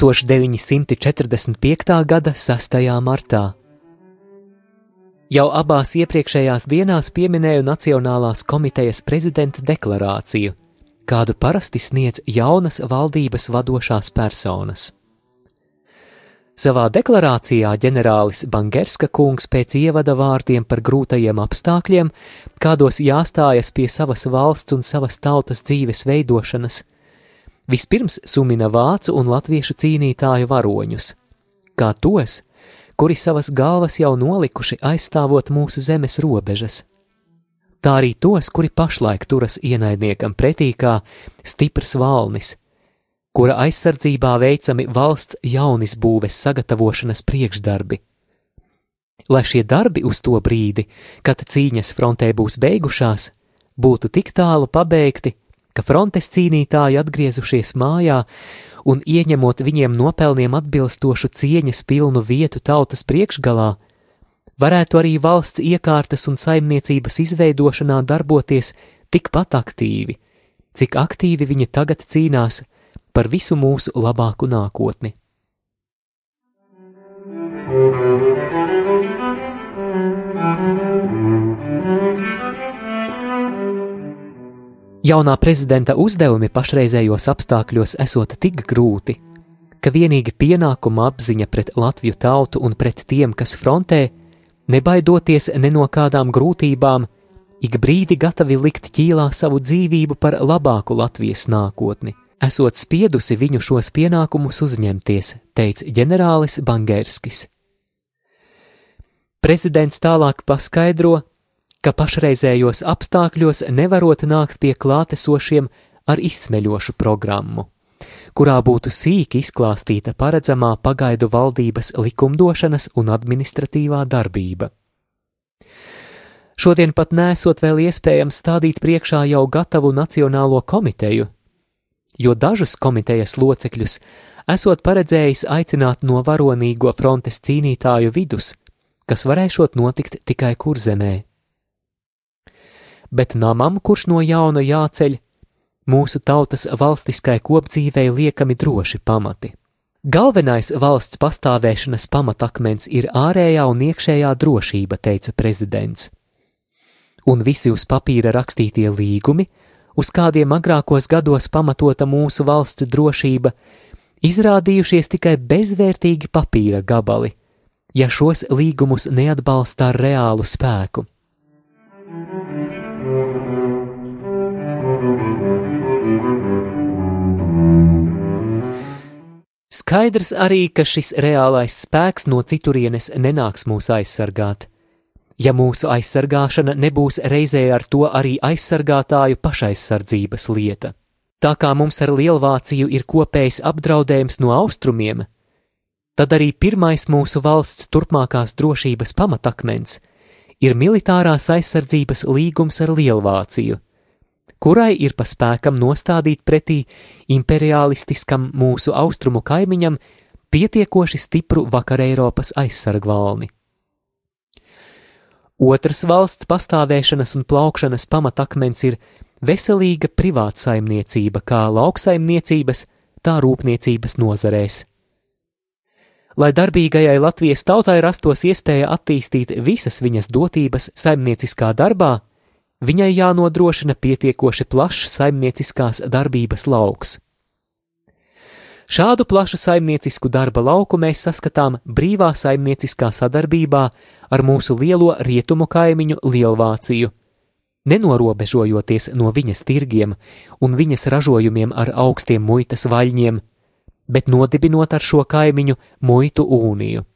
1945. gada 6. martā. Jau abās iepriekšējās dienās pieminēju Nacionālās komitejas prezidenta deklarāciju, kādu parasti sniedz jaunas valdības vadošās personas. Savā deklarācijā ģenerālis Bangerska kungs pēc ievada vārdiem par grūtajiem apstākļiem, kādos jāstājas pie savas valsts un savas tautas dzīves veidošanas, Vispirms sumina vācu un latviešu cīnītāju varoņus, kā tos, kuri savas galvas jau nolikuši aizstāvot mūsu zemes robežas. Tā arī tos, kuri pašlaik turas ienaidniekam pretī kā stiprs valnis, kura aizsardzībā veicami valsts jaunisbūves sagatavošanas priekšdarbi. Lai šie darbi uz to brīdi, kad cīņas frontē būs beigušās, būtu tik tālu pabeigti, ka frontes cīnītāji atgriezušies mājā un ieņemot viņiem nopelniem atbilstošu cieņas pilnu vietu tautas priekšgalā, varētu arī valsts iekārtas un saimniecības izveidošanā darboties tikpat aktīvi, cik aktīvi viņi tagad cīnās par visu mūsu labāku nākotni. Jaunā prezidenta uzdevumi pašreizējos apstākļos esot tik grūti, ka vienīgi pienākuma apziņa pret Latviju tautu un pret tiem, kas frontē, nebaidoties ne no kādām grūtībām, ik brīdi gatavi likt ķīlā savu dzīvību par labāku Latvijas nākotni, esot spiedusi viņu šos pienākumus uzņemties, teica ģenerālis Bangerskis. Prezidents tālāk paskaidro, ka pašreizējos apstākļos nevarot nākt pie klātesošiem ar izsmeļošu programmu, kurā būtu sīki izklāstīta paredzamā pagaidu valdības likumdošanas un administratīvā darbība. Šodien pat nesot vēl iespējams stādīt priekšā jau gatavu nacionālo komiteju, jo dažus komitejas locekļus esot paredzējis aicināt no varonīgo frontes cīnītāju vidus, kas varēšot notikt tikai kurzemē bet namam, kurš no jauna jāceļ, mūsu tautas valstiskai kopdzīvei liekami droši pamati. Galvenais valsts pastāvēšanas pamatakmens ir ārējā un iekšējā drošība, teica prezidents. Un visi uz papīra rakstītie līgumi, uz kādiem agrākos gados pamatota mūsu valsts drošība, izrādījušies tikai bezvērtīgi papīra gabali, ja šos līgumus neatbalsta ar reālu spēku. Skaidrs arī, ka šis reālais spēks no citurienes nenāks mūs aizsargāt. Ja mūsu aizsargāšana nebūs reizē ar to arī aizsargātāju pašaizsardzības lieta. Tā kā mums ar Lielvāciju ir kopējs apdraudējums no austrumiem, tad arī pirmais mūsu valsts turpmākās drošības pamatakmens ir militārās aizsardzības līgums ar Lielvāciju kurai ir pa spēkam nostādīt pretī imperialistiskam mūsu austrumu kaimiņam pietiekoši stipru vakar Eiropas aizsargvalni. Otrs valsts pastāvēšanas un plaukšanas pamatakmens ir veselīga privātsaimniecība kā lauksaimniecības, tā rūpniecības nozarēs. Lai darbīgajai Latvijas tautai rastos iespēja attīstīt visas viņas dotības saimnieciskā darbā, viņai jānodrošina pietiekoši plašs saimnieciskās darbības lauks. Šādu plašu saimniecisku darba lauku mēs saskatām brīvā saimnieciskā sadarbībā ar mūsu lielo rietumu kaimiņu Lielvāciju, nenorobežojoties no viņas tirgiem un viņas ražojumiem ar augstiem muitas vaļņiem, bet nodibinot ar šo kaimiņu muitu uniju.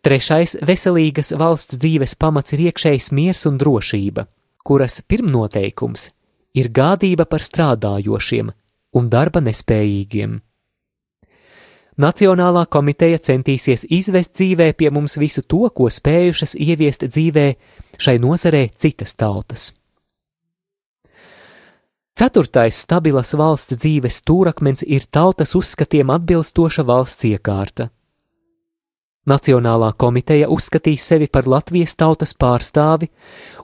Trešais veselīgas valsts dzīves pamats ir iekšējs miers un drošība, kuras pirmnoteikums ir gādība par strādājošiem un darba nespējīgiem. Nacionālā komiteja centīsies izvest dzīvē pie mums visu to, ko spējušas ieviest dzīvē šai nozarē citas tautas. Ceturtais stabilas valsts dzīves stūrakmens ir tautas uzskatiem atbilstoša valsts iekārta. Nacionālā komiteja uzskatīs sevi par Latvijas tautas pārstāvi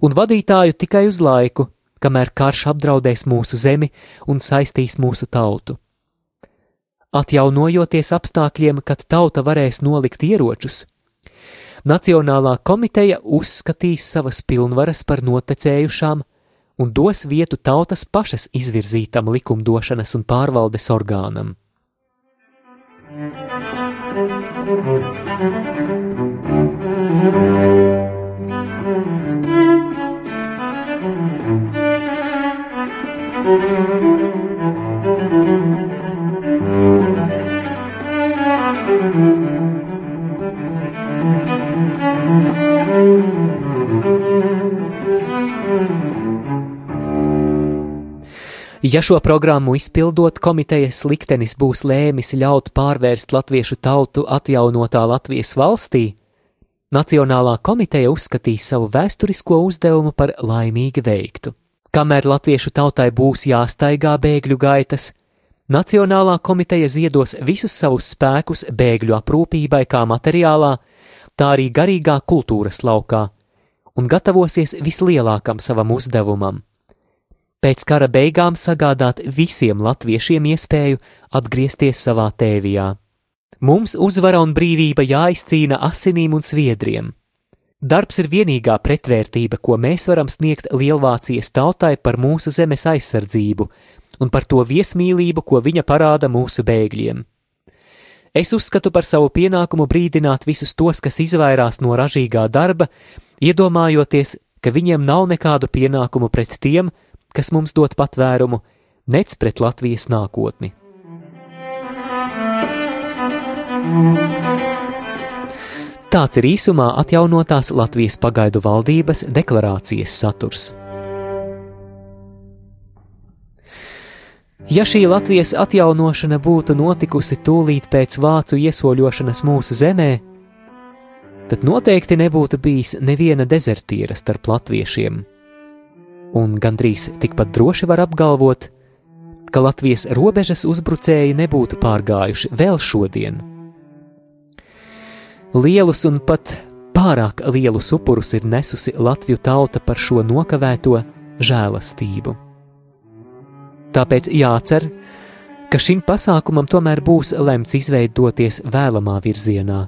un vadītāju tikai uz laiku, kamēr karš apdraudēs mūsu zemi un saistīs mūsu tautu. Atjaunojoties apstākļiem, kad tauta varēs nolikt ieročus, Nacionālā komiteja uzskatīs savas pilnvaras par notecējušām un dos vietu tautas pašas izvirzītam likumdošanas un pārvaldes orgānam. Thank you. Ja šo programmu izpildot, komitejas liktenis būs lēmis ļaut pārvērst latviešu tautu atjaunotā Latvijas valstī, Nacionālā komiteja uzskatīs savu vēsturisko uzdevumu par laimīgi veiktu. Kamēr latviešu tautai būs jāstaigā bēgļu gaitas, Nacionālā komiteja ziedos visus savus spēkus bēgļu aprūpībai kā materiālā, tā arī garīgā kultūras laukā, un gatavosies vislielākam savam uzdevumam pēc kara beigām sagādāt visiem latviešiem iespēju atgriezties savā tēvijā. Mums uzvara un brīvība jāizcīna asinīm un sviedriem. Darbs ir vienīgā pretvērtība, ko mēs varam sniegt Lielvācijas tautai par mūsu zemes aizsardzību un par to viesmīlību, ko viņa parāda mūsu bēgļiem. Es uzskatu par savu pienākumu brīdināt visus tos, kas izvairās no ražīgā darba, iedomājoties, ka viņiem nav nekādu pienākumu pret tiem, kas mums dod patvērumu, nec pret Latvijas nākotni. Tāds ir īsumā atjaunotās Latvijas pagaidu valdības deklarācijas saturs. Ja šī Latvijas atjaunošana būtu notikusi tūlīt pēc vācu iesoļošanas mūsu zemē, tad noteikti nebūtu bijis neviena dezertiera starp latviešiem un gandrīz tikpat droši var apgalvot, ka Latvijas robežas uzbrucēji nebūtu pārgājuši vēl šodien. Lielus un pat pārāk lielus upurus ir nesusi Latviju tauta par šo nokavēto žēlastību. Tāpēc jācer, ka šim pasākumam tomēr būs lemts izveidoties vēlamā virzienā,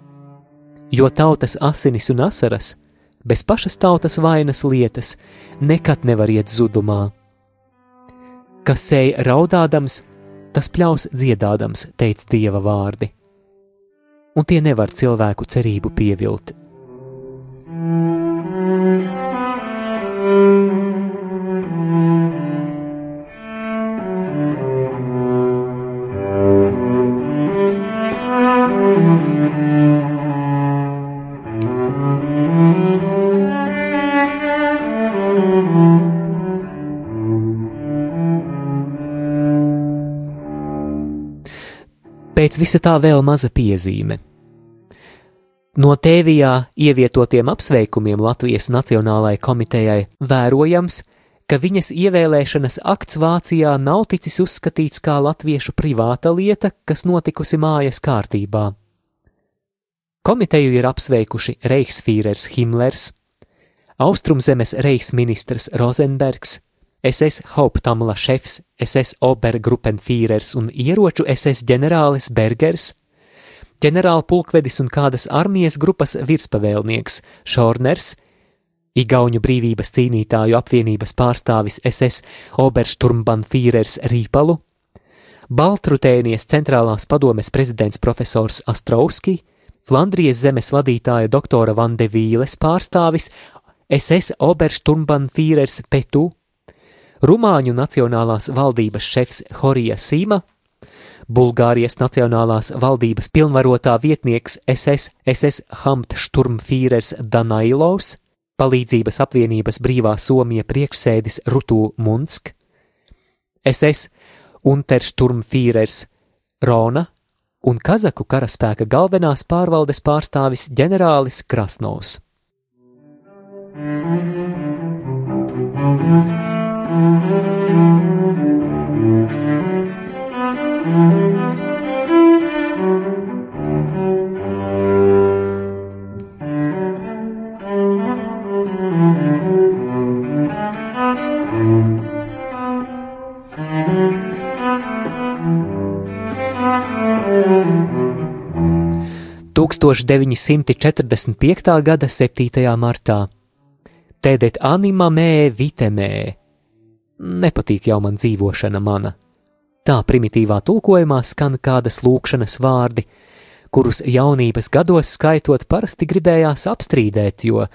jo tautas asinis un asaras – bez pašas tautas vainas lietas nekad nevar iet zudumā. Kas sēž raudādams, tas pļaus dziedādams, teica dieva vārdi, un tie nevar cilvēku cerību pievilt. Pēc visa tā vēl maza piezīme. No tēvijā ievietotiem apsveikumiem Latvijas Nacionālajai komitejai vērojams, ka viņas ievēlēšanas akts Vācijā nav ticis uzskatīts kā latviešu privāta lieta, kas notikusi mājas kārtībā. Komiteju ir apsveikuši Reichsfīrers Himmlers, Austrumzemes reichsministrs Rozenbergs, SS Hauptamla šefs, SS Obergruppenfīrers un ieroču SS ģenerālis Bergers, ģenerāla pulkvedis un kādas armijas grupas virspavēlnieks Šorners, Igauņu brīvības cīnītāju apvienības pārstāvis SS Obersturmbanfīrers Rīpalu, Baltrutēnijas centrālās padomes prezidents profesors Astrovski, Flandrijas zemes vadītāja doktora Vande Vīles pārstāvis, SS Obersturmbannfīrers Petu, Rumāņu Nacionālās valdības šefs Horija Sīma, Bulgārijas Nacionālās valdības pilnvarotā vietnieks SS, SS Hamtšturmfīrers Danailovs, Palīdzības apvienības brīvā Somija priekšsēdis Rutū Munsk, SS Untersturmfīrers Rona un Kazaku karaspēka galvenās pārvaldes pārstāvis ģenerālis Krasnovs. Thank you. 1945. gada 7. martā. Tēdet animamē vitemē, Nepatīk jau man dzīvošana mana. Tā primitīvā tulkojumā skan kādas lūkšanas vārdi, kurus jaunības gados skaitot parasti gribējās apstrīdēt, jo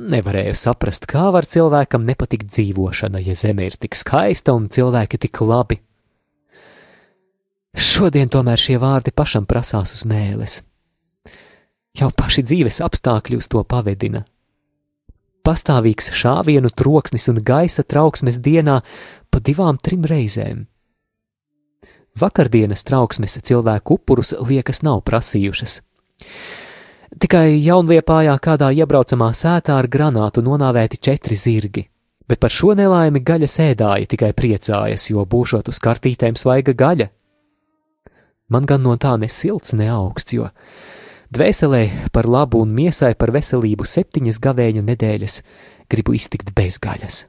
nevarēju saprast, kā var cilvēkam nepatikt dzīvošana, ja zeme ir tik skaista un cilvēki tik labi. Šodien tomēr šie vārdi pašam prasās uz mēles. Jau paši dzīves apstākļi uz to pavedina pastāvīgs šāvienu troksnis un gaisa trauksmes dienā pa divām, trim reizēm. Vakardienas trauksmes cilvēku upurus liekas nav prasījušas. Tikai jaunliepājā kādā iebraucamā sētā ar granātu nonāvēti četri zirgi, bet par šo nelaimi gaļa sēdāja tikai priecājas, jo būšot uz kartītēm svaiga gaļa. Man gan no tā ne silts, ne augsts, jo Dvēselē par labu un miesai par veselību septiņas gavēņa nedēļas gribu iztikt bez gaļas.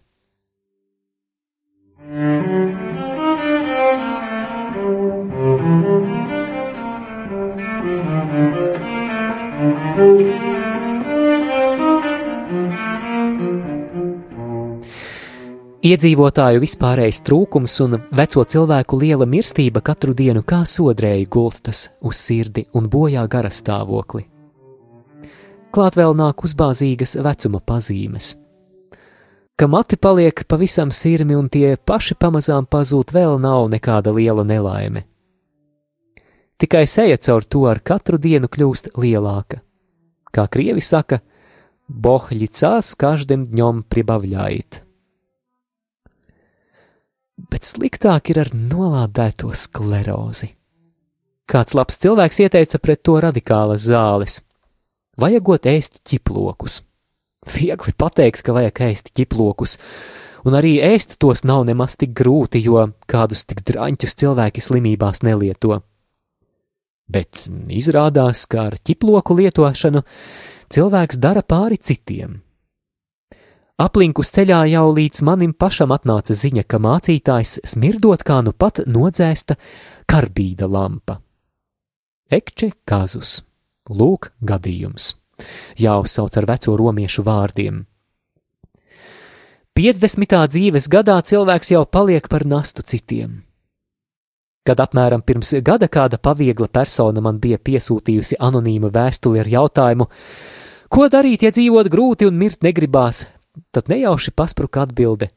Thank Iedzīvotāju vispārējais trūkums un veco cilvēku liela mirstība katru dienu kā sodrēji gulstas uz sirdi un bojā gara stāvokli. Klāt vēl nāk uzbāzīgas vecuma pazīmes. Ka mati paliek pavisam sirmi un tie paši pamazām pazūd, vēl nav nekāda liela nelaime. Tikai seja caur to ar katru dienu kļūst lielāka. Kā krievi saka, bohļi cās každem dņom pribavļājit bet sliktāk ir ar nolādēto sklerozi. Kāds labs cilvēks ieteica pret to radikālas zāles. Vajagot ēst ķiplokus. Viegli pateikt, ka vajag ēst ķiplokus, un arī ēst tos nav nemaz tik grūti, jo kādus tik draņķus cilvēki slimībās nelieto. Bet izrādās, ka ar ķiploku lietošanu cilvēks dara pāri citiem. Aplinkus ceļā jau līdz manim pašam atnāca ziņa, ka mācītājs smirdot kā nu pat nodzēsta karbīda lampa. Ekče kazus, lūk, gadījums, jāuzsauc ar veco romiešu vārdiem. 50. dzīves gadā cilvēks jau paliek par nastu citiem. Kad apmēram pirms gada kāda paviegla persona man bija piesūtījusi anonīmu vēstuli ar jautājumu, ko darīt, ja dzīvot grūti un mirt negribās, tad nejauši paspruka atbilde: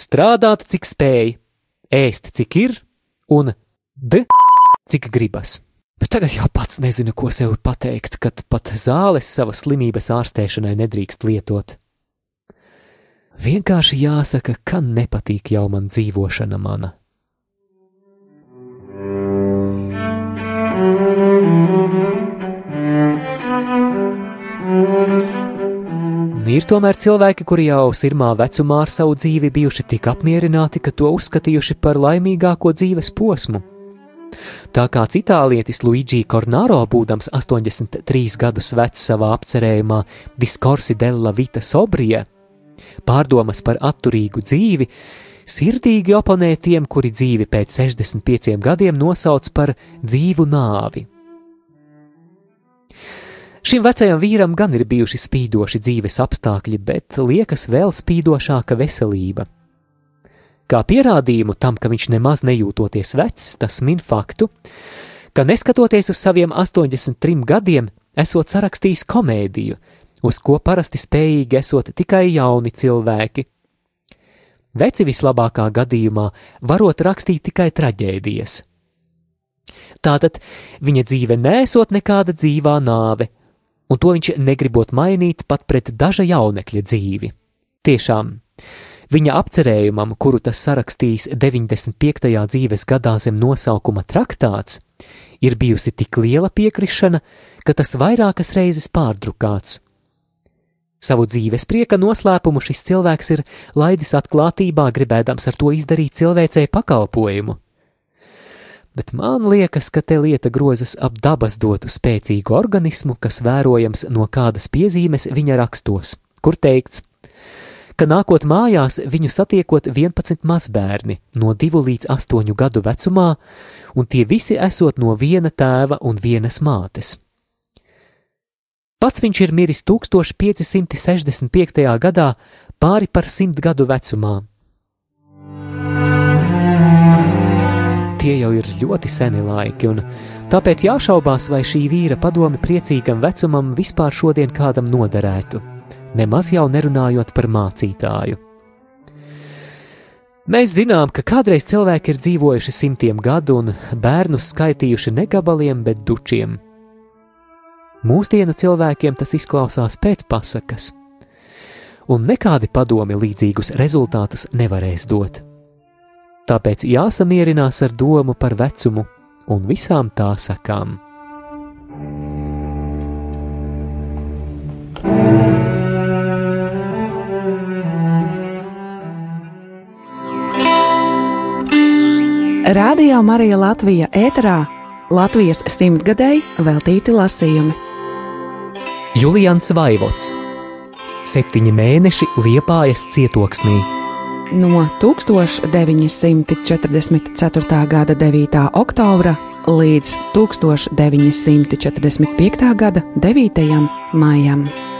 strādāt, cik spēj, ēst, cik ir, un d, cik gribas. Bet tagad jau pats nezinu, ko sev pateikt, kad pat zāles savas slimības ārstēšanai nedrīkst lietot. Vienkārši jāsaka, ka nepatīk jau man dzīvošana mana. Ir tomēr cilvēki, kuri jau sirmā vecumā ar savu dzīvi bijuši tik apmierināti, ka to uzskatījuši par laimīgāko dzīves posmu. Tā kā itālietis Luigi Cornaro, būdams 83 gadus vecs savā apcerējumā Discorsi della Vita Sobrija, pārdomas par atturīgu dzīvi, sirdīgi oponē tiem, kuri dzīvi pēc 65 gadiem nosauc par dzīvu nāvi. Šim vecajam vīram gan ir bijuši spīdoši dzīves apstākļi, bet liekas vēl spīdošāka veselība. Kā pierādījumu tam, ka viņš nemaz nejūtoties vecs, tas min faktu, ka neskatoties uz saviem 83 gadiem, esot sarakstījis komēdiju, uz ko parasti spējīgi esot tikai jauni cilvēki. Veci vislabākā gadījumā varot rakstīt tikai traģēdijas. Tātad viņa dzīve nesot nekāda dzīvā nāve, un to viņš negribot mainīt pat pret daža jaunekļa dzīvi. Tiešām, viņa apcerējumam, kuru tas sarakstījis 95. dzīves gadā zem nosaukuma traktāts, ir bijusi tik liela piekrišana, ka tas vairākas reizes pārdrukāts. Savu dzīves prieka noslēpumu šis cilvēks ir laidis atklātībā, gribēdams ar to izdarīt cilvēcei pakalpojumu. Bet man liekas, ka te lieta grozas ap dabas dotu spēcīgu organismu, kas vērojams no kādas piezīmes viņa rakstos, kur teikts, ka nākot mājās viņu satiekot 11 mazbērni no 2 līdz 8 gadu vecumā, un tie visi esot no viena tēva un vienas mātes. Pats viņš ir miris 1565. gadā, pāri par simt gadu vecumā. Tie jau ir ļoti seni laiki, un tāpēc jāšaubās, vai šī vīra padomi priecīgam vecumam vispār šodien kādam noderētu, nemaz jau nerunājot par mācītāju. Mēs zinām, ka kādreiz cilvēki ir dzīvojuši simtiem gadu un bērnus skaitījuši ne gabaliem, bet dučiem. Mūsdienu cilvēkiem tas izklausās pēc pasakas, un nekādi padomi līdzīgus rezultātus nevarēs dot. Tāpēc jāsamierinās ar domu par vecumu un visām tā sakām. Radio Marija Latvija ēterā Latvijas simtgadēji veltīti lasījumi. Julians Vaivots Septiņi mēneši Liepājas cietoksnī No 1944. gada 9. oktobra līdz 1945. gada 9. maijam.